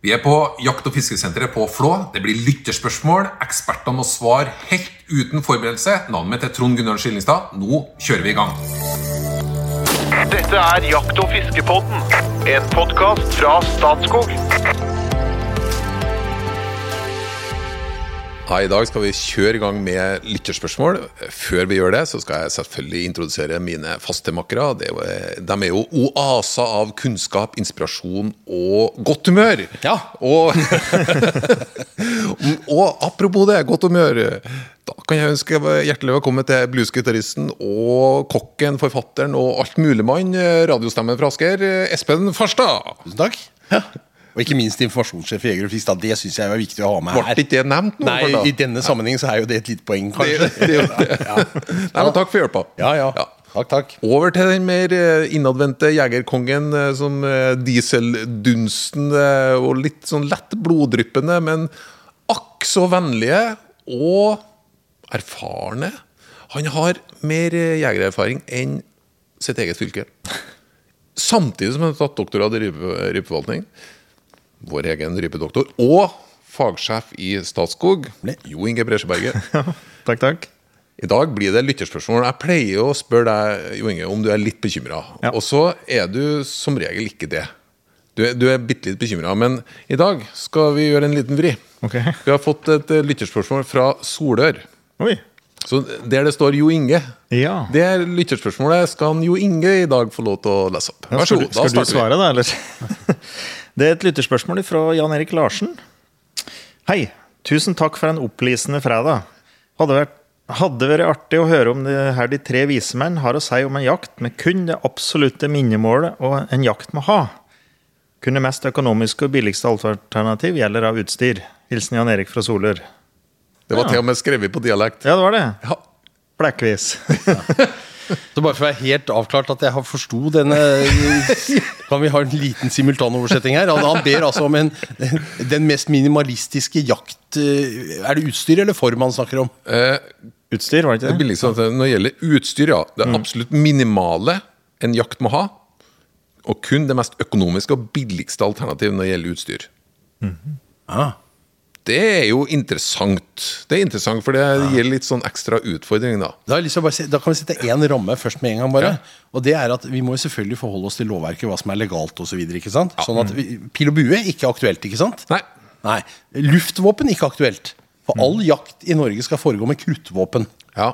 Vi er på jakt- og fiskesenteret på Flå. Det blir lytterspørsmål. Ekspertene må svare helt uten forberedelse. Navnet mitt er Trond Gunnar Skillingstad. Nå kjører vi i gang. Dette er Jakt- og fiskepodden, en podkast fra Statskog. Ja, I dag skal vi kjøre i gang med lytterspørsmål. Før vi gjør det, så skal jeg selvfølgelig introdusere mine fastemakkere. Det er De er jo oaser av kunnskap, inspirasjon og godt humør. Ja. Og, og apropos det, godt humør. Da kan jeg ønske hjertelig velkommen til bluesgitaristen og kokken, forfatteren og altmuligmann, radiostemmen fra Asker, Espen Farstad. Tusen takk. Og ikke minst informasjonssjef i Jeger og Fisk. Det syns jeg var viktig å ha med Ble her. ikke det nevnt noe, Nei, I denne sammenhengen så er jo det et lite poeng, kanskje. det, det, det. Ja. Nei, men takk for hjelpa. Ja, ja. Takk, takk. Over til den mer eh, innadvendte jegerkongen eh, som eh, dieseldunsten og litt sånn lett bloddryppende, men akk så vennlige og erfarne. Han har mer jegererfaring enn sitt eget fylke. Samtidig som han har tatt doktorgrad i rype- rypeforvaltning. Vår egen rypedoktor. Og fagsjef i Statskog, Jo Inge Bresjeberget. Takk, takk. I dag blir det lytterspørsmål. Jeg pleier å spørre deg Jo Inge, om du er litt bekymra. Ja. Og så er du som regel ikke det. Du er, du er bitte litt bekymra. Men i dag skal vi gjøre en liten vri. Okay. Vi har fått et eh, lytterspørsmål fra Solør. Oi. Så Der det står Jo Inge, Ja. det er lytterspørsmålet skal Jo Inge i dag få lov til å lese opp. Vær så skal god. du, skal du svare, da, eller? Det er et lytterspørsmål fra Jan Erik Larsen. Hei. Tusen takk for en opplysende fredag. Hadde vært, hadde vært artig å høre om det her de tre vise menn har å si om en jakt med kun det absolutte minnemålet og en jakt må ha. Kun det mest økonomiske og billigste alternativ gjelder av utstyr. Hilsen Jan Erik fra Solør. Det var til og med skrevet på dialekt. Ja, det var det. Ja. Blekkvis. Så bare for å være helt avklart at jeg har forsto denne Kan vi ha en liten simultanoversetting her? Han, han ber altså om en, den mest minimalistiske jakt Er det utstyr eller form han snakker om? Eh, Utstyr, var det Det ikke det? billigste at Når det gjelder utstyr, ja. Det er absolutt minimale en jakt må ha. Og kun det mest økonomiske og billigste alternativet når det gjelder utstyr. Ah. Det er jo interessant. Det er interessant, For det gir litt sånn ekstra utfordring, da. Da, å bare da kan vi sette én ramme først med en gang. bare Og det er at Vi må selvfølgelig forholde oss til lovverket, hva som er legalt osv. Så sånn at vi, pil og bue ikke er aktuelt, ikke sant? Nei. Nei. Luftvåpen ikke aktuelt. For all jakt i Norge skal foregå med kruttvåpen. Ja.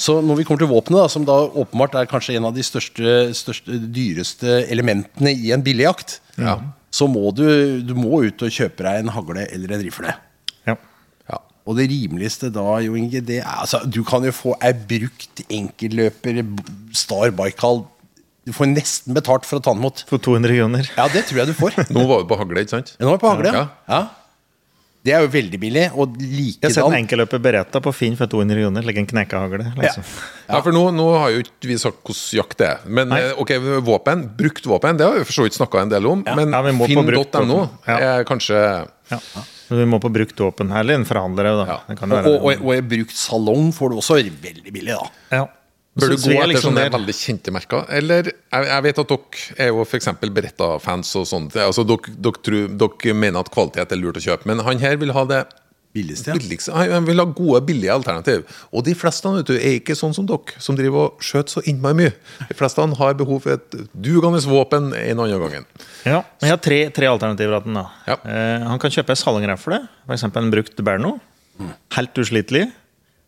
Så når vi kommer til våpenet, som da åpenbart er kanskje en av de største, største dyreste elementene i en billigjakt, Ja. så må du, du må ut og kjøpe deg en hagle eller en rifle. Ja. ja. Og det rimeligste da, Jo Inge, det er altså, Du kan jo få ei brukt enkelløper b- Star Baikal. Du får nesten betalt for å ta den imot. For 200 kroner. Ja, det tror jeg du får. Nå var du på hagle, ikke sant? Nå var du på hagle, ja. Ja. ja. Det er jo veldig billig. Og Jeg har sett en likedan enkelløper Beretta på Finn for 200 kroner. Legge en knekkehagle. Liksom. Ja, for nå, nå har jo ikke vi sagt hvordan jakt det er. Men Nei. eh, ok, våpen, brukt våpen, det har vi for så vidt snakka en del om. Men Ja, vi må på brukt finn.no. Ja. er kanskje Ja. Så vi må på brukt våpen. Eller en forhandler òg, da. Ja. Det kan jo og, være og, og, i brukt salong får du også veldig billig, da. ja. Bør du gå er etter liksom sånne der. veldig kjente merker? Eller jeg, jeg vet at dere er jo f.eks. Beretta-fans og sånt. Altså, dere, dere, tror, dere mener at kvalitet er lurt å kjøpe, men han her vil ha det Billigste, ja. billigste. Han vil ha gode, billige alternativ. Og de fleste vet du, er ikke sånn som dere, som driver og skjøter så innmari mye. De fleste har behov for et dugende våpen en annen gang. Ja, men Jeg har tre, tre alternativer. til den da. Ja. Eh, han kan kjøpe ei salongrefle, f.eks. en brukt Berno. Helt uslitelig.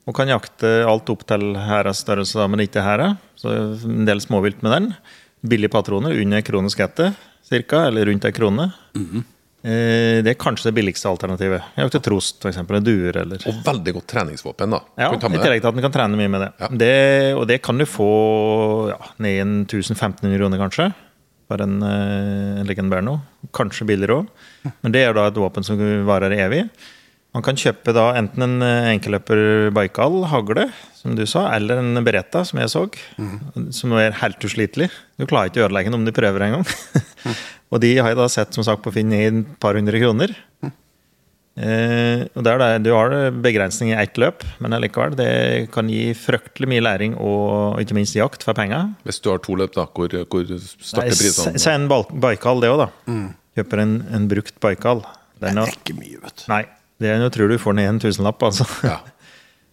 Og kan jakte alt opp til hæras størrelse, men ikke hæra. Så en del småvilt med den. Billige patroner, under krone skettet, cirka, eller rundt ei krone. eh, det er kanskje det billigste alternativet. Jeg Jakte trost, f.eks. Duer eller Og veldig godt treningsvåpen. da. Ja, I tillegg til at en kan trene mye med det. Ja. det og det kan du få ja, ned i en 1500 kroner, kanskje. Bare en, eh, en Berno. Kanskje billigere òg. Men det er da et våpen som varer evig. Man kan kjøpe da enten en eh, enkelløper Baikal, hagle, som du sa, eller en Beretta, som jeg så. Som er helt uslitelig. Du klarer ikke å ødelegge den om du prøver en gang. og de har jeg da sett som sagt på Finn i et par hundre kroner. Eh, og der det, Du har begrensning i ett løp, men allikevel, det kan gi fryktelig mye læring og ikke minst jakt for penger. Hvis du har to løp, da, hvor, hvor starter prisene? Send en Baikal, det òg, da. kjøper en, en brukt Baikal den Det er ikke mye, vet du. Nei, det er, jeg tror du får ned en tusenlapp, altså. Ja.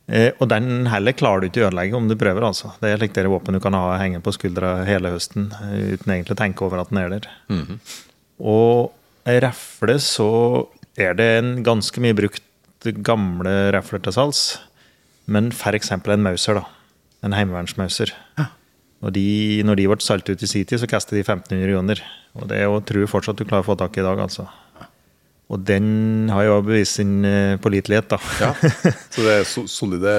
Eh, og den heller klarer du ikke å ødelegge om du prøver. altså. Det er slik dere våpen du kan ha henge på skuldra hele høsten eh, uten egentlig å tenke over at den er der. Og ei refle, så er det en ganske mye brukt gamle refler til salgs. Men f.eks. en Mauser, da. En heimevernsmauser. Og de, når de ble solgt ut i sin tid, så kastet de 1500 kroner. Og det er jo, tror jeg fortsatt du klarer å få tak i i dag, altså. Og den har jo bevist sin eh, pålitelighet, da. Ja. Så det er solide,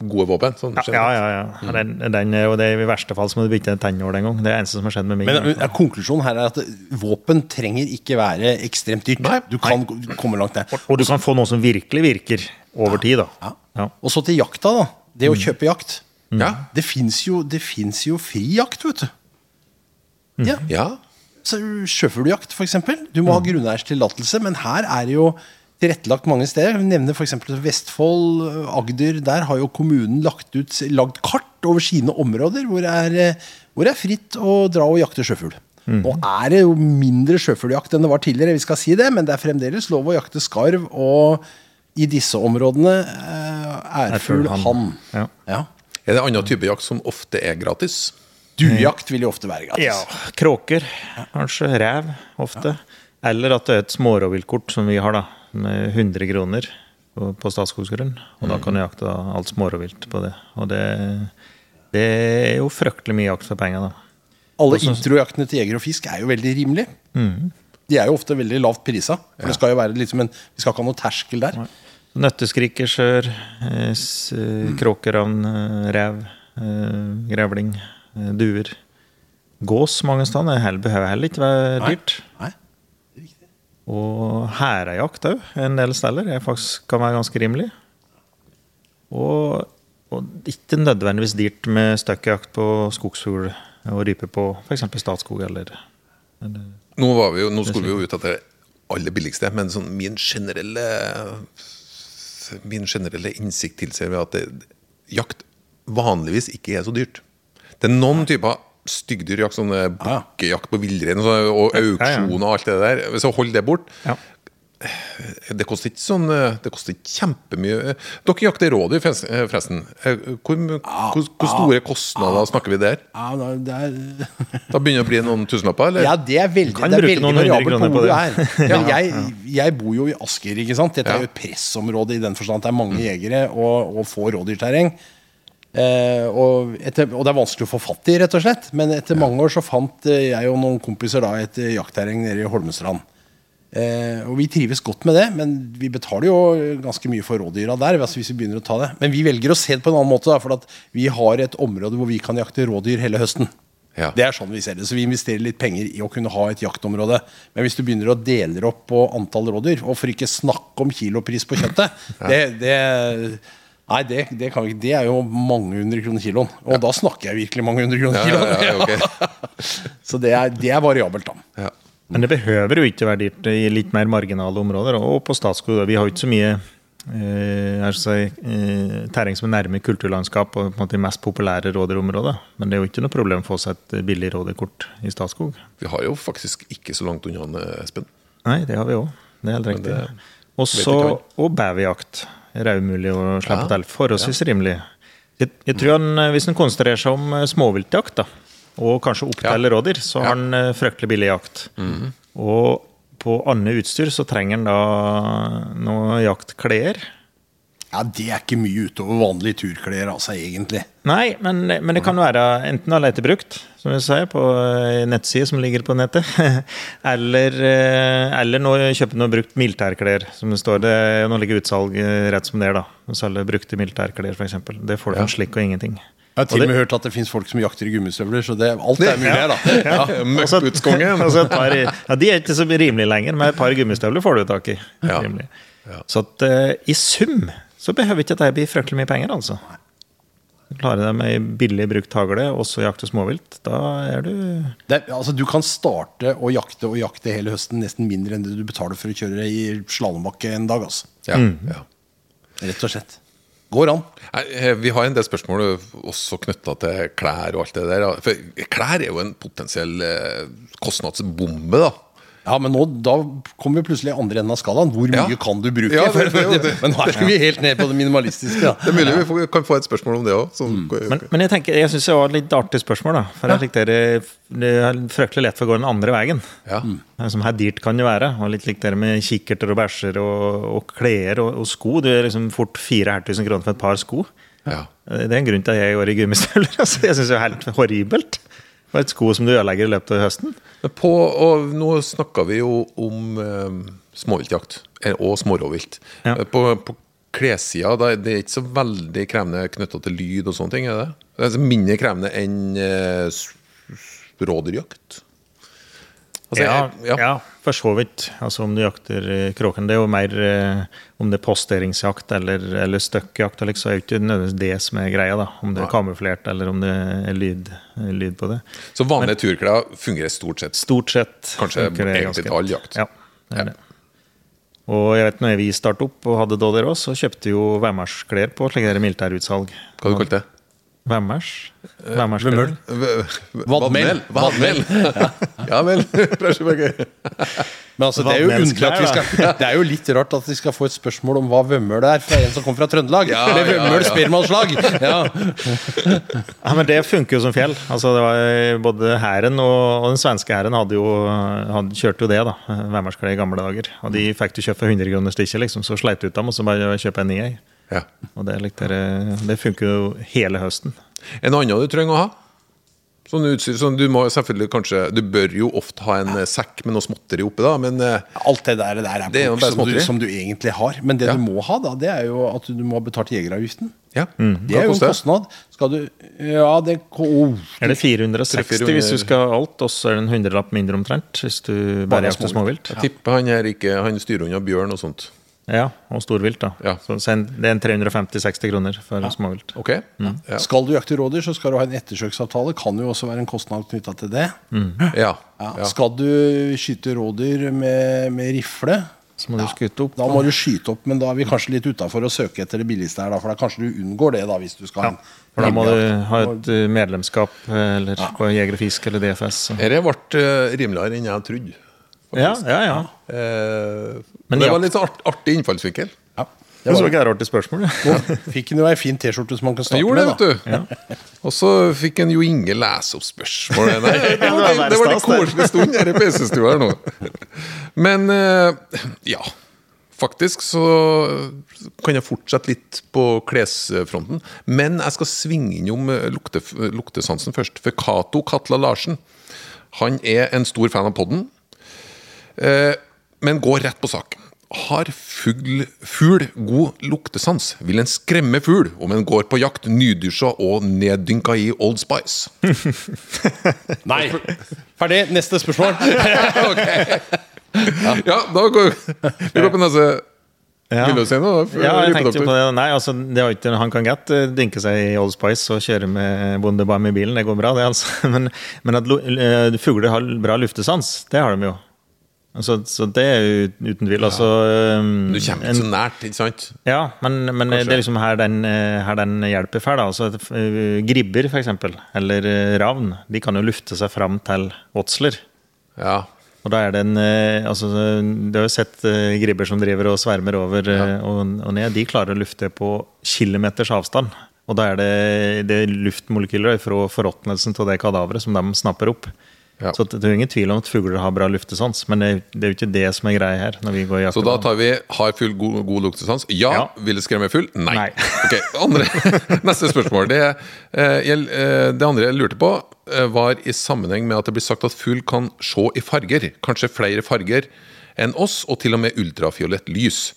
gode våpen? Sånn, Ja, ja, ja. ja. Den, den, er- og det er I verste fall så må du bytte en tennål en gang. Det er det eneste som har skjedd med meg. Men ja, konklusjonen her er at våpen trenger ikke være ekstremt dyrt. Nei. Du kan komme langt ned. og du kan få noe som virkelig virker over tid, da. Ja. Ja. Og så til jakta, da. Det å kjøpe jakt. Ja. Det fins jo, jo fri jakt, vet du. Ja. ja. Sjøfugljakt, f.eks. Du må ha grunneierstillatelse, tillatelse, men her er det jo tilrettelagt mange steder. Jeg nevner f.eks. Vestfold, Agder. Der har jo kommunen lagt ut lagd kart over sine områder hvor det er, eh, hvor det er fritt å dra og jakte sjøfugl. Nå er det jo mindre sjøfugljakt enn det var tidligere, vi skal si det, men det er fremdeles lov å jakte skarv, og i disse områdene eh, ærfugl, Ærfugl, hann. Ja. Ja. Er det annen type jakt som ofte er gratis? Duejakt vil jo ofte være gratis. Ja, kråker, kanskje. Rev, ofte. Eller at det er et smårovviltkort som vi har, da, med 100 kroner på, Statskogsgrunn. Og da kan du jakte alt smårovvilt på det. Og det, det er jo fryktelig mye jakt for penger, da. Alle introjaktene til Jeger og Fisk er jo veldig rimelige. De er jo ofte veldig lavt prisa. For det skal jo være liksom en, Vi skal ikke ha noe terskel der. Nøtteskriker, sør, eh, eh, kråkeravn, eh, rev, grevling, duer. Gås mange steder det behøver heller ikke være dyrt. Nei. Og hærejakt òg, en del steder, Det faktisk, kan være ganske rimelig. Og, og ikke nødvendigvis dyrt med støkkjakt på skogsfugl og rype på f.eks. Statskog eller, eller Nå, var vi jo, nå skulle vi jo ut etter det aller billigste, men sånn min generelle Min generelle innsikt tilsier at det, jakt vanligvis ikke er så dyrt. Det er noen typer styggdyrjakt, sånn eh, bukkejakt på villrein og og auksjon og alt det der. Hvis jeg holder det bort Ja. Det koster ikke sånn eh, Det koster ikke kjempemye. Dere jakter rådyr, forresten- eh. Eh, Hvor, hvor, hvor store kostnader snakker vi der? Da- er, begynner det å bli noen tusenlapper? Eller? ja, det er veldig, Kan det er veldig variabelt på hvor du er. Men jeg, jeg bor jo i Asker, ikke sant. Dette er jo et pressområde i den forstand at det er mange jegere og, og få rådyrterreng. Eh, og, etter, og det er vanskelig å få fatt i, rett og slett. Men etter mange år så fant eh, jeg og noen kompiser da et eh, jaktterreng nede i Holmestrand. Eh, og vi trives godt med det, men vi betaler jo ganske mye for rådyra der. Altså hvis vi begynner å ta det Men vi velger å se det på en annen måte, da, for at vi har et område hvor vi kan jakte rådyr hele høsten. Ja. Det er sånn vi ser det. Så vi investerer litt penger i å kunne ha et jaktområde. Men hvis du begynner å dele opp på antall rådyr, og for ikke snakke om kilopris på kjøttet det, det, Nei, det, det, kan vi, ikke. det er jo mange hundre kroner kiloen. Og da snakker jeg virkelig mange hundre kroner Ja, ja, kiloen. ja, ok. Så det er, det er variabelt, da. Ja. Men det behøver jo ikke være dyrt i litt mer marginale områder. Og på Statskog vi har jo ikke så mye eh, jeg skal si, eh, terreng som er nærme kulturlandskap og på en måte de mest populære råderområdene. Men det er jo ikke noe problem å få seg et billig rådyrkort i Statskog. Vi har jo faktisk ikke så langt unna, eh, Espen. Nei, det har vi òg. Det er helt riktig. Og så og er òg mulig å slippe Ja. til. Forholdsvis rimelig. Jeg, jeg tror han, eh, Hvis han konsentrerer seg om eh, småviltjakt, da, og kanskje opp til rådyr, så har han eh, fryktelig billig jakt. Og på annet utstyr så trenger han da noe jaktklær. Ja, Det er ikke mye utover vanlige turklær, altså, egentlig. Nei, men, men det kan være enten å lete brukt, som vi sier, på en som ligger på nettet. eller, eh, eller nå kjøpe noe brukt militærklær, som det står. Det er jo ligger utsalg eh, rett som det er, da. Selge brukte militærklær, f.eks. Det får du en slikk og ingenting. Jeg har til og med hørt at det fins folk som jakter i gummistøvler, så det, alt er mulig her, da. Ja. ja. Og så et par, ja, de er ikke så rimelige lenger, men et par gummistøvler får du tak i. Ja. Rimelig. Så at, uh, i sum så behøver ikke dette bli fryktelig mye penger, altså. Klarer de med ei billig brukt hagle, også jakte småvilt, da er du Det, altså, du kan starte å jakte og jakte hele høsten nesten mindre enn det du betaler for å kjøre i slalåmbakke en dag. Altså. Ja, ja. Rett og slett. Går an. Eh, Vi har en del spørsmål også knytta til klær og alt det der. For klær er jo en potensiell eh, kostnadsbombe, da. Ja, men nå, da kommer vi plutselig i andre enden av skalaen. Hvor Ja. mye kan du bruke? Ja, det- det det. men her skal vi helt ned på det minimalistiske. Da. Det er mulig vi kan få et spørsmål om det òg. Men, men jeg tenker, jeg syns det var et litt artig spørsmål. da For jeg likte det, det er fryktelig lett for å gå den andre veien. Ja. Som her dyrt kan det være. Og litt likt det med kikkerter og bæsjer og, og klær og, og sko. Det er liksom fort 4000 kroner for et par sko. Ja. Det er en grunn til at jeg går i gummistøvler. Altså, jeg syns det er helt horribelt. For et sko som du ødelegger i løpet av høsten. På, nå snakka vi jo om eh, småviltjakt eh, og smårovvilt. Ja. Eh, På, på klessida det er det ikke så veldig krevende knytta til lyd og sånne ting? er det? Det er altså mindre krevende enn eh, rådyrjakt? Altså, ja, ja. ja. for så vidt. Altså Om du jakter eh, kråken. Det er jo mer eh, om det er posteringsjakt eller, eller støkkjakt. eller Så er jo ikke nødvendigvis det som er greia. da Om det er kamuflert eller om det er lyd, lyd på det. Så vanlige turklær fungerer stort sett. Stort sett Kanskje egentlig til all jakt. Ja, det er det. Og jeg vet når vi startet opp og hadde Dodder også, så kjøpte jo værmarsklær på slike militærutsalg. Hva du kalte det? Væmers? Væmersklær. Vemøl. V- Vadmel. Vadmel. Ja vel. Men altså, det er jo underlig at vi skal Det er jo litt rart at vi skal få et spørsmål om hva vømmøl er fra en som kommer fra Trøndelag. Ja, Med ja, vømmøl ja. spermaslag! Ja. Ja, men det funker jo som fjell. Altså, det var Både hæren og, og den svenske hæren hadde jo hadde, kjørte jo det, da. Værmarsklær i gamle dager. Og de fikk du kjøpt for 100 kroner stykket, liksom. Så sleit du ut dem, og så bare kjøpe en ny ei. Ja. Og det, jeg- det funker jo hele høsten. En annen du trenger å ha? Sånn utstyr, sånn, du må selvfølgelig kanskje Du bør jo ofte ha en eh, sekk med noe småtteri oppi, da, men eh, Alt det der, der er, Det er jo bare som, du, som du egentlig har. Men det Ja. du må ha, da, det er jo at du må ha betalt jegeravgiften. ja. Det er jo en kostnad. Skal du Ja, det oh, Er det 460 hvis du skal ha alt, og så er det en hundrelapp mindre omtrent hvis du bare jakter småvilt. Jeg tipper han her ikke Han styrer unna bjørn og sånt. Ja, og storvilt, da. Ja. Så det er en 350-60 kroner for småvilt. Ok? Ja. Skal du jakte rådyr, så skal du ha en ettersøksavtale. Kan jo også være en kostnad knytta til det. Ja. Ja. ja. Skal du skyte rådyr med, med rifle, Så må du skyte opp. da må du skyte opp, men da er vi kanskje litt utafor å søke etter det billigste her, da, for da kanskje du unngår det, da, hvis du skal ha en For da må du ha et eh, medlemskap eh, eller på Jeger og Fisk eller DFS. Dette ble eh, rimeligere enn jeg trodde. Ja, ja, ja. Eh, Men det var jakt- litt så art, artig innfallsvinkel. Ja. Det var ikke et artig spørsmål. ja. Fikk han jo ei fin T-skjorte som man kan starte gjorde det, med. da. vet du. Og så fikk en jo Inge lese opp spørsmålet. Det, det det var en koselig stund her i PC-stua her nå. Men eh, ja. Faktisk så kan jeg fortsette litt på klesfronten. Men jeg skal svinge innom eh, lukte, luktesansen først. For Cato Katla Larsen han er en stor fan av podden, men gå rett på sak. Har fugl, fugl god luktesans? Vil en skremme fugl om en går på jakt nydusja og neddynka i Old Spice? Nei! Ferdig. Neste spørsmål. Ja, da går vi går på neste. Ja. Vil du si noe? Ja, jeg tenkte på det. Nei, altså, det var ikke, Han kan godt eh, dynke seg i Old Spice og kjøre med Bondebam i bilen. Det går bra, det. altså. Men, men at eh, fugler har bra luftesans, det har de jo. Altså, så det er jo uten tvil. Altså, eh, Du kommer ikke en- så nært, ikke sant? Ja, men, men det er liksom her den, eh, her den hjelper for. Altså, eh, gribber, eksempel, eller eh, ravn, de kan jo lufte seg fram til åtsler. Ja. Og da er det en altså, Du har jo sett gribber som driver og svermer over ja. og, og ned. De klarer å lufte på kilometers avstand. Og da er det, det er luftmolekyler fra forråtnelsen av det kadaveret som de snapper opp. Ja. Så det er ingen tvil om at fugler har bra luftesans, men det, det er jo ikke det som er greia her. når vi går i Så da tar vi har fugl god, god luktesans. Ja. Ja. Vil det skremme fugl? Nei. Nei. Ok, andre, Neste spørsmål. Det, eh, gjeld- eh, det andre jeg lurte på, eh, var i sammenheng med at det blir sagt at fugl kan se i farger. Kanskje flere farger enn oss, og til og med ultrafiolett lys.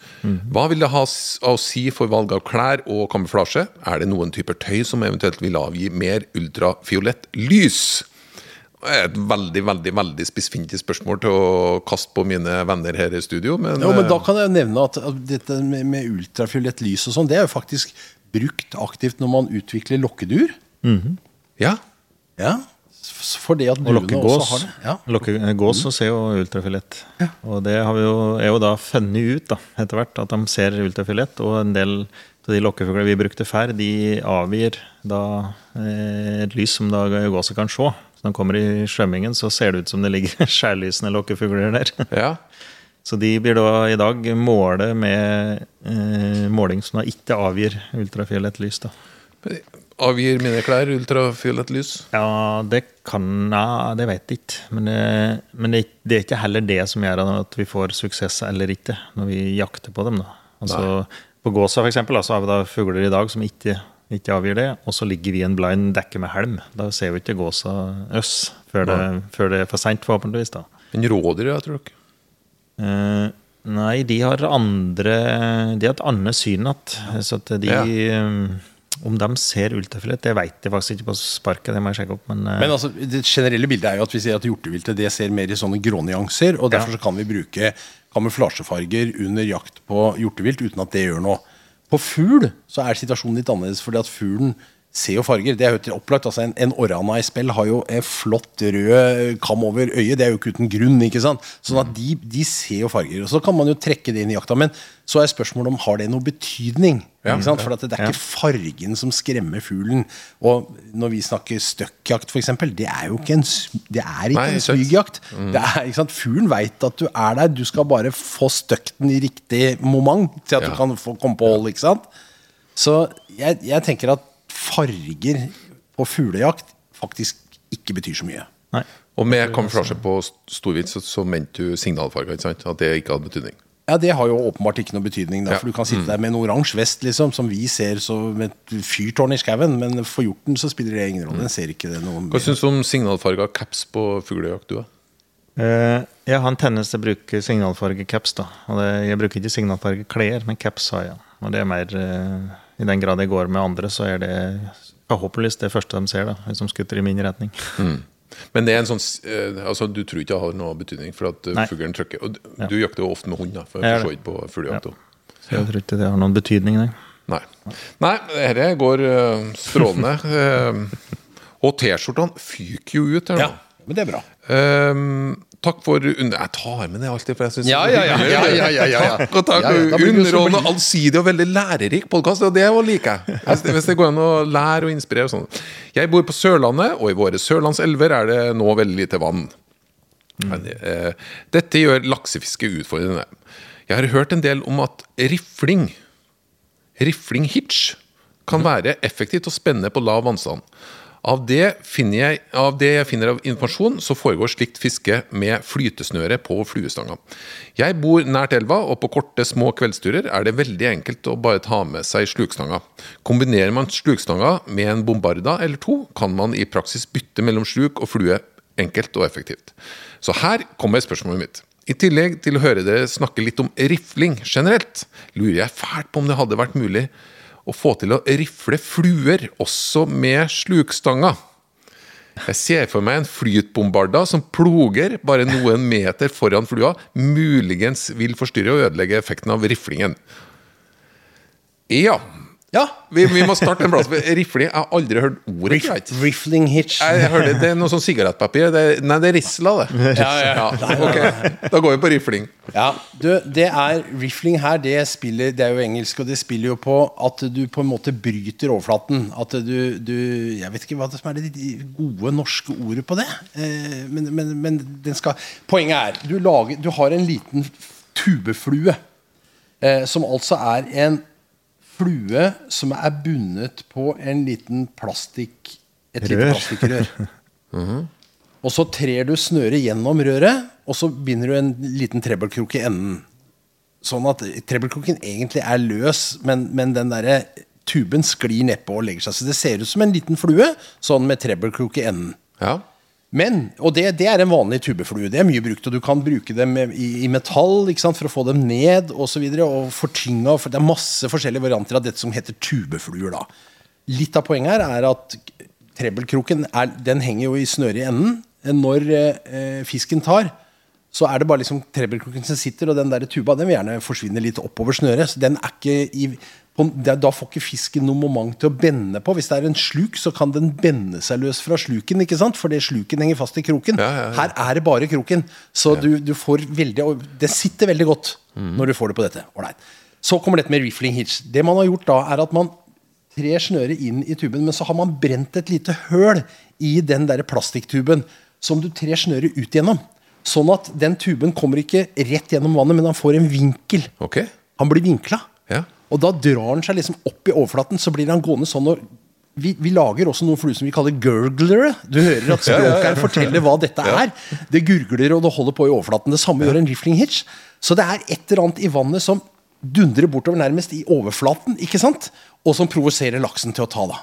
Hva vil det ha å si for valg av klær og kamuflasje? Er det noen typer tøy som eventuelt vil avgi mer ultrafiolett lys? Et veldig veldig, veldig spissfindig spørsmål til å kaste på mine venner her i studio. Men, Jo, men da eh, kan jeg nevne at at dette med, med ultrafiolett lys og sånn, det er jo faktisk brukt aktivt når man utvikler lokkedur. ja. Ja. For det at duene lokkegås. også har det. Ja. Lokke, gås så ser jo ultrafiolett. Og det har vi jo, er jo da funnet ut da, etter hvert, at de ser ultrafiolett. Og en del av de lokkefuglene vi brukte før, de avgir da eh, et lys som da gåsa kan se. Så når de kommer i svømmingen, så ser det ut som det ligger skjærlysende lokkefugler der. Ja. Så de blir da i dag målet med eh, måling som da ikke avgir ultrafiolett lys. da. Avgir mine klær ultrafiolett lys? Ja, det kan ja, det vet jeg ikke. Men, det, men det, det er ikke heller det som gjør at vi får suksess eller ikke, når vi jakter på dem. da. Altså, på Gåsa for eksempel, da, så har vi da fugler i dag som ikke, ikke avgir det, og så ligger vi i en blind dekke med helm. Da ser vi ikke gåsa øss før det, før det er for seint, forhåpentligvis. da. Men rådyr, ja, tror dere? Eh, nei, de har andre De har et annet syn igjen. Så at de Ja. eh, Om de ser ultrafiolett, det vet jeg faktisk ikke på sparket. Det må jeg sjekke opp. Men, eh, Men altså, det generelle bildet er jo at vi sier at hjorteviltet det ser mer i sånne grånyanser. Og derfor Ja. så kan vi bruke kamuflasjefarger under jakt på hjortevilt uten at det gjør noe. På fugl så er situasjonen litt annerledes, fordi at fuglen ser jo farger. Det er jo opplagt. altså En, en orrana i spill har jo en flott rød kam over øyet. Det er jo ikke uten grunn. ikke sant? Sånn at de, de ser jo farger. Og Så kan man jo trekke det inn i jakta. Men så er spørsmålet om har det noe betydning. ikke sant? For at det er ikke fargen som skremmer fuglen. Og når vi snakker støkkjakt, f.eks., det er jo ikke en, det er ikke Nei, en smygjakt. Det er, ikke sant? Fuglen veit at du er der. Du skal bare få støkten i riktig moment til at Ja. du kan få komme på hold. ikke sant? Så jeg, jeg tenker at farger på fuglejakt faktisk ikke betyr så mye. nei. Og med kamuflasje på st- storvilt så, så mente du signalfarger, ikke sant? At det ikke hadde betydning. Ja, Det har jo åpenbart ikke noe betydning. Da, Ja. for Du kan sitte der med en oransje vest liksom, som vi ser som et fyrtårn i skauen, men for hjorten så spiller det ingen rolle. Den ser ikke det noe Hva syns du om signalfarga caps på fuglejakt, du? da? Uh, jeg har en tendens til å bruke signalfarge caps. da. Og det, jeg bruker ikke signalfarge klær, men caps har jeg. Og det er mer eh, I den grad jeg går med andre, så er det forhåpentligvis det første de ser, da, som skutter i min retning. Men det er en sånn eh, altså, du tror ikke det har noe betydning for at eh, fuglen trykker? Og du, Ja. du jakter jo ofte med hund, da, for, Jeg for så på fuglejakt. Ja. Så jeg tror ikke det har noen betydning. Nei. Nei. Nei, dette går eh, strålende. Og T-skjortene fyker jo ut her nå. Ja, men det er bra. Um, takk for under... Jeg tar med det alltid, for jeg syns Ja, ja, ja, ja, ja, ja, ja. Takk og takk. Ja, Underholdende, allsidig og veldig lærerik podkast, og det liker jeg. Hvis det, hvis det går an å lære og inspirere og sånn. Jeg bor på Sørlandet, og i våre sørlandselver er det nå veldig lite vann. Men, uh, dette gjør laksefiske utfordrende. Jeg har hørt en del om at rifling, rifling hitch, kan være effektivt og spennende på lav vannstand. Av det, jeg, av det jeg finner av informasjon, så foregår slikt fiske med flytesnøre på fluestanga. Jeg bor nært elva, og på korte, små kveldsturer er det veldig enkelt å bare ta med seg slukstanga. Kombinerer man slukstanga med en bombarda eller to, kan man i praksis bytte mellom sluk og flue enkelt og effektivt. Så her kommer spørsmålet mitt. I tillegg til å høre dere snakke litt om rifling generelt, lurer jeg fælt på om det hadde vært mulig å få til å rifle fluer også med slukstanga. Jeg ser for meg en flytbombarda som ploger bare noen meter foran flua, muligens vil forstyrre og ødelegge effekten av riflingen. Ja, Ja. vi, vi må starte en plass. Rifling, jeg har aldri hørt ordet. tror jeg. Rifling hitch. Jeg hørte det er noe sånn sigarettpapir. Det nei, det er Risla, det. Ja, ja. ok, Da går vi på rifling. Ja, du, det er Rifling her, det spiller Det er jo engelsk, og det spiller jo på at du på en måte bryter overflaten. At du, du Jeg vet ikke hva det som er det gode norske ordet på det. Eh, men, men, men den skal Poenget er du, lager, du har en liten tubeflue. Eh, som altså er en flue som er bundet på en liten plastikk Et lite Rør. plastikkrør. Og så trer du snøret gjennom røret, og så binder du en liten trebbelkrok i enden. Sånn at trebbelkroken egentlig er løs, men, men den der tuben sklir nedpå og legger seg. Så det ser ut som en liten flue, sånn med trebbelkrok i enden. Ja. Men, og det, det er en vanlig tubeflue. Det er mye brukt, og du kan bruke dem i, i metall sant, for å få dem ned osv. Og, så videre, og fortynga. For det er masse forskjellige varianter av dette som heter tubefluer. da. Litt av poenget her er at trebbelkroken er, den henger jo i snøret i enden. Når eh, fisken tar, så er det bare liksom trebbelkroken som sitter, og den der tuba den vil gjerne forsvinne litt oppover snøret. Så den er ikke i, Da får ikke fisken noe moment til å bende på. Hvis det er en sluk, så kan den bende seg løs fra sluken, ikke sant? fordi sluken henger fast i kroken. Ja, ja, ja. Her er det bare kroken. Så du, du får veldig Det sitter veldig godt når du får det på dette. Alright. Så kommer dette med rifling hitch. Det man har gjort da, er at man tre snøret inn i tuben, men så har man brent et lite høl i den der plastikktuben som du trer snøret ut gjennom. Sånn at den tuben kommer ikke rett gjennom vannet, men han får en vinkel. Okay. Han blir vinkla. Ja. Og da drar han seg liksom opp i overflaten, så blir han gående sånn og vi, vi lager også noen fluer som vi kaller gurglere. Du hører at språkeren forteller hva dette er. Det gurgler og det holder på i overflaten. Det samme gjør en rifling hitch. Så det er et eller annet i vannet som dundrer bortover nærmest i overflaten, ikke sant? og som provoserer laksen til å ta, da.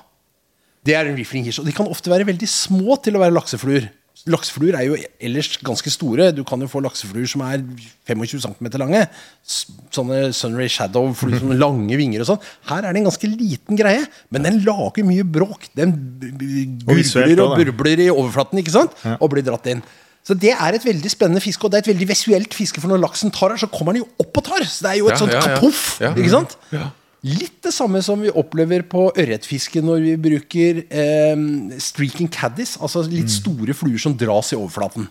Det er en rifling hitch. Og de kan ofte være veldig små til å være laksefluer. Laksefluer er jo ellers ganske store. Du kan jo få laksefluer som er 25 cm lange. Sånne Sunray Shadow-fluer med lange vinger og sånn. Her er det en ganske liten greie, men den lager mye bråk. Den Og gurgler og burbler i overflaten ikke sant? og blir dratt inn. Så Det er et veldig spennende fiske, og det er et veldig visuelt fiske. For når laksen tar her, så kommer den jo opp og tar. Så det er jo et Ja, sånt ja, ja. kapoff. Ja. Ikke sant? Litt det samme som vi opplever på ørretfiske når vi bruker eh, streaking caddies, altså litt Mm. store fluer som dras i overflaten.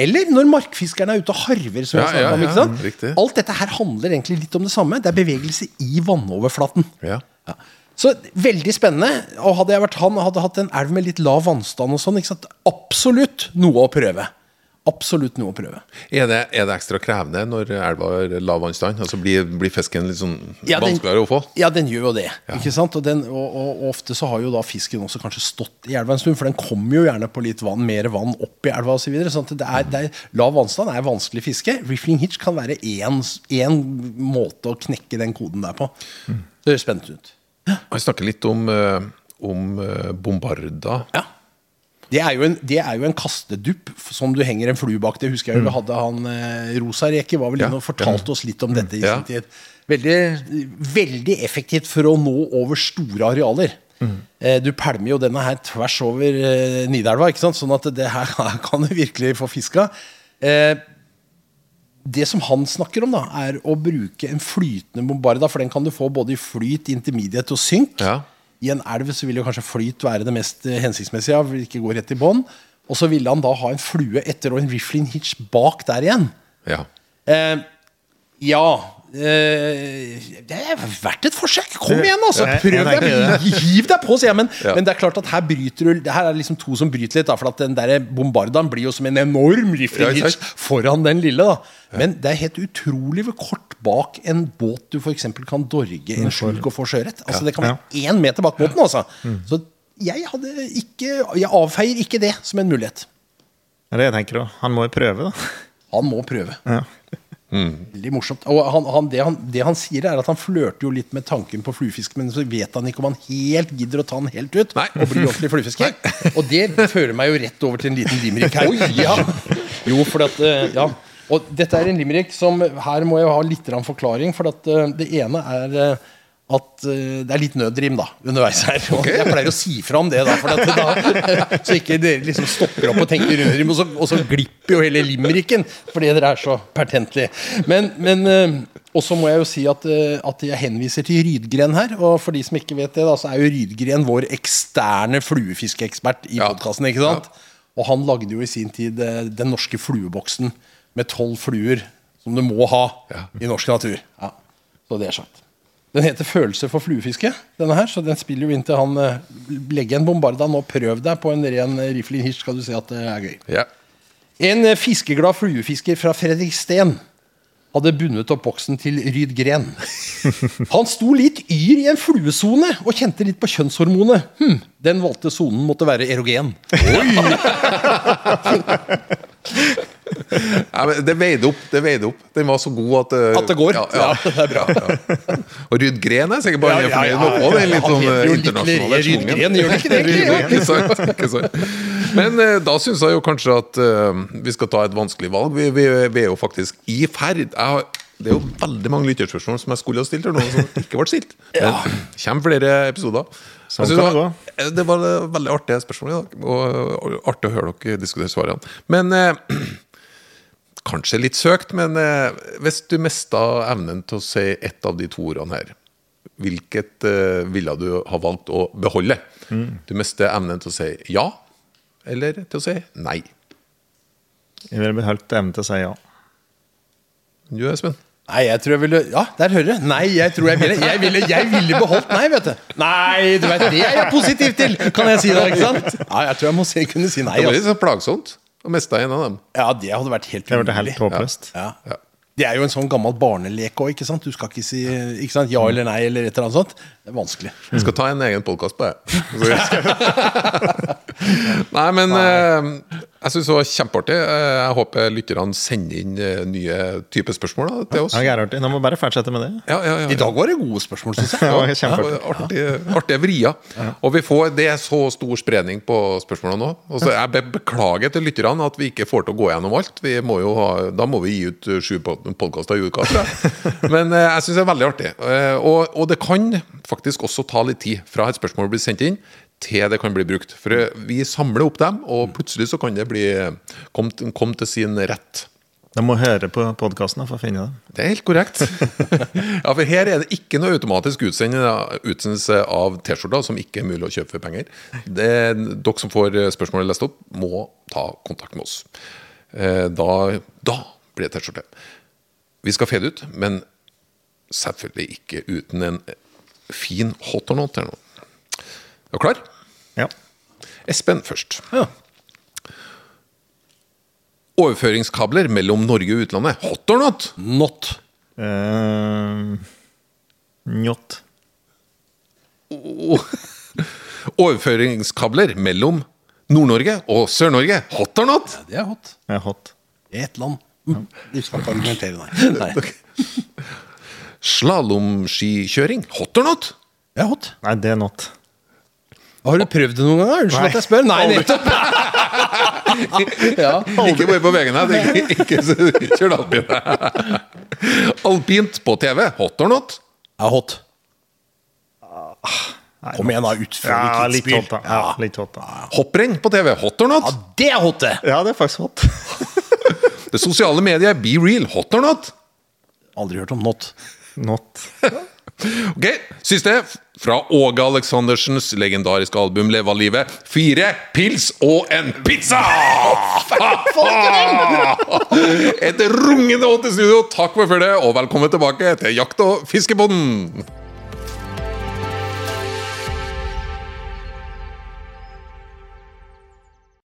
Eller når markfiskerne er ute og harver. Som Ja, jeg ja, om, ikke sant? Ja, Alt dette her handler egentlig litt om det samme. Det er bevegelse i vannoverflaten. Ja. Ja. Så veldig spennende. Og hadde jeg vært han hadde hatt en elv med litt lav vannstand, og sånn, absolutt noe å prøve. Absolutt noe å prøve. Er det, er det ekstra krevende når elva har lav vannstand? Altså blir, blir fisken litt sånn Ja, den- vanskeligere å få? Ja, den gjør jo det. ikke sant? Og, den, og, og, ofte så har jo da fisken også kanskje stått i elva en stund, for den kommer jo gjerne på litt vann, mer vann opp i elva osv. Så sånn at det er, det er, lav vannstand er vanskelig fiske. Riffling hitch kan være én måte å knekke den koden der på. Det høres spennende ut. Vi snakker litt om, eh, om eh, bombarda. Ja. Det er, jo en, det er jo en kastedupp som du henger en flue bak. Det husker jeg jo vi hadde han eh, Rosa Reke var vel inne og fortalte oss litt om dette i Ja. sin tid. Veldig, veldig effektivt for å nå over store arealer. Mm. du pælmer jo denne her tvers over eh, Nidelva, ikke sant? sånn at det her, her kan du virkelig få fiska. Eh, det som han snakker om, da, er å bruke en flytende bombarda. For den kan du få både i flyt, intermediate og synk. Ja. I en elv så vil jo kanskje flyt være det mest eh, hensiktsmessige. Ja, vil ikke gå rett i bånn. Og så ville han da ha en flue etter og en rifling hitch bak der igjen. Ja. Eh, ja Det er verdt et forsøk! Kom igjen, altså! Prøv deg! Hiv deg på, sier jeg. Men, Ja. men det er klart at her bryter du Det her er liksom to som bryter litt. Da, for at den der bombardaen blir jo som en enorm rifling hitch foran den lille. da Men det er helt utrolig hvor kort bak en båt du f.eks. kan dorge en skjulk og få sjøørret. Altså, det kan være én meter bak båten. Altså. Så jeg hadde ikke Jeg avfeier ikke det som en mulighet. Det er det jeg tenker òg. Han må jo prøve, da. Han må prøve. Ja. Veldig morsomt. Og han, han, det, han, det han sier, er at han flørter jo litt med tanken på fluefisk, men så vet han ikke om han helt gidder å ta den helt ut Nei. og bli ordentlig fluefisker. Og det fører meg jo rett over til en liten limerick her. Ja. Jo, for at, eh, ja. Og dette er en limerick som Her må jeg ha litt forklaring, for at eh, det ene er eh, at eh, det er litt nødrim da, underveis her. Og jeg pleier å si fra om det, da, da så ikke dere liksom stopper opp og tenker nødrim, og så, og så glipper jo hele limericken fordi dere er så pertentlige. Men, men eh, og må jeg jo si at, eh, at jeg henviser til Rydgren her. Og for de som ikke vet det, da, så er jo Rydgren vår eksterne fluefiskeekspert i Ja. podkasten. Sant? Og han lagde jo i sin tid den norske flueboksen med tolv fluer som du må ha Ja. i norsk natur. Ja. Så det er sagt. Den heter 'Følelser for fluefiske', denne her, så den spiller jo inn til han eh, Legg en bombarda nå, prøv deg på en ren eh, rifling hitch, skal du se at det er gøy. ja. En eh, fiskeglad fluefisker fra Fredriksten hadde bundet opp boksen til Rydgren. Han sto litt yr i en fluesone og kjente litt på kjønnshormonet. Hm, den valgte sonen måtte være erogen. Ja, men det veide opp. det veide opp Den var så god at uh, At det går. Ja, ja. Ja, det er bra. Ja. Og Ruud Gren er sikkert bare Ja, fornøyd med få den litt sånn eh, internasjonale schwungen. Rydgren, gjør det ikke det? Ikke sant, ikke sant. Men uh, da syns jeg jo kanskje at uh, vi skal ta et vanskelig valg. Vi, vi, vi er jo faktisk i ferd. Jeg har, det er jo veldig mange lytterspørsmål som jeg skulle ha stilt og noen som ikke ble stilt. Men det kommer flere episoder. Sånn det var, det var veldig artige spørsmål i dag, og artig å høre dere diskutere svarene. Men eh, Kanskje litt søkt, men eh, hvis du mista evnen til å si ett av de to ordene her, hvilket eh, ville du ha valgt å beholde? Du mister evnen til å si ja, eller til å si nei. Jeg ville beholdt evnen til å si ja. Du, Espen? Nei, jeg tror jeg ville Ja, der hører du. Nei, jeg tror jeg ville Jeg ville, jeg ville beholdt Nei, vet du. Nei, du vet, det er jeg positiv til, kan jeg si da. ikke sant? Ja, jeg tror jeg må se, kunne si nei. Det var litt Altså. sånn plagsomt å mista en av dem. Ja, det hadde vært helt Det ble helt håpløst. Ja. Ja. Det er jo en sånn gammel barnelek òg, ikke sant? Du skal ikke si ikke sant? ja eller nei eller et eller annet sånt. Det er vanskelig. Jeg skal ta en egen podkast på det. Nei, men eh, jeg syns det var kjempeartig. Eh, Jeg håper lytterne sender inn eh, nye typer spørsmål da, til oss. Ja, det. Nå må vi bare fortsette med det. Ja, ja, ja, I dag var det gode spørsmål, syns jeg. Det Ja, kjempeartig. artige, artige vrier. Og vi får, det er så stor spredning på spørsmålene nå. Og så jeg beklager til lytterne at vi ikke får til å gå gjennom alt. Vi må jo ha, da må vi gi ut sju podkaster i uka. tror jeg. Men jeg syns det er veldig artig. Og, og det kan faktisk også ta litt tid fra et spørsmål blir sendt inn, til det kan bli brukt. For eh, vi samler opp dem, og plutselig så kan det bli komme kom til sin rett. De må høre på podkasten for å finne det. Det er helt korrekt. ja, for Her er det ikke noe automatisk utsendelse utsendelse av T-skjorter som ikke er mulig å kjøpe for penger. Det, dere som får spørsmålet lest opp, må ta kontakt med oss. Eh, Da, da blir det T-skjorte. Vi skal fede ut, men selvfølgelig ikke uten en fin hot or not her nå. Er du klar? Ja. Espen først. Ja. Overføringskabler mellom Norge og utlandet. Hot or not? Not. Uh, Njott. Overføringskabler mellom Nord-Norge og Sør-Norge. Hot or not? Det er hot. Det er hot. Ett land. Ja. Du skal ikke argumentere, nei. nei. Slalåmskikjøring. Hot or not? Er hot. Nei, det er not. Har du prøvd det noen gang? Unnskyld at jeg spør. Nei, nettopp! ja. Ikke bare på veien her. Ikke, ikke kjør alpint. Alpint på TV. Hot or not? Ja, hot. Kom igjen, da. Utfør Ja, litt litt hot, da. Ja, litt hot, da. Hopprenn på TV. Hot or not? Ja, det er hot, det! Ja, det er faktisk hot. Det sosiale mediet Be Real. Hot or not? Aldri hørt om not. Not. Ok, Siste. Fra Åge Aleksandersens legendariske album Leva livet. Fire pils og en pizza! Et rungende åtte studio. Takk for følget, og velkommen tilbake til Jakt- og fiskepodden!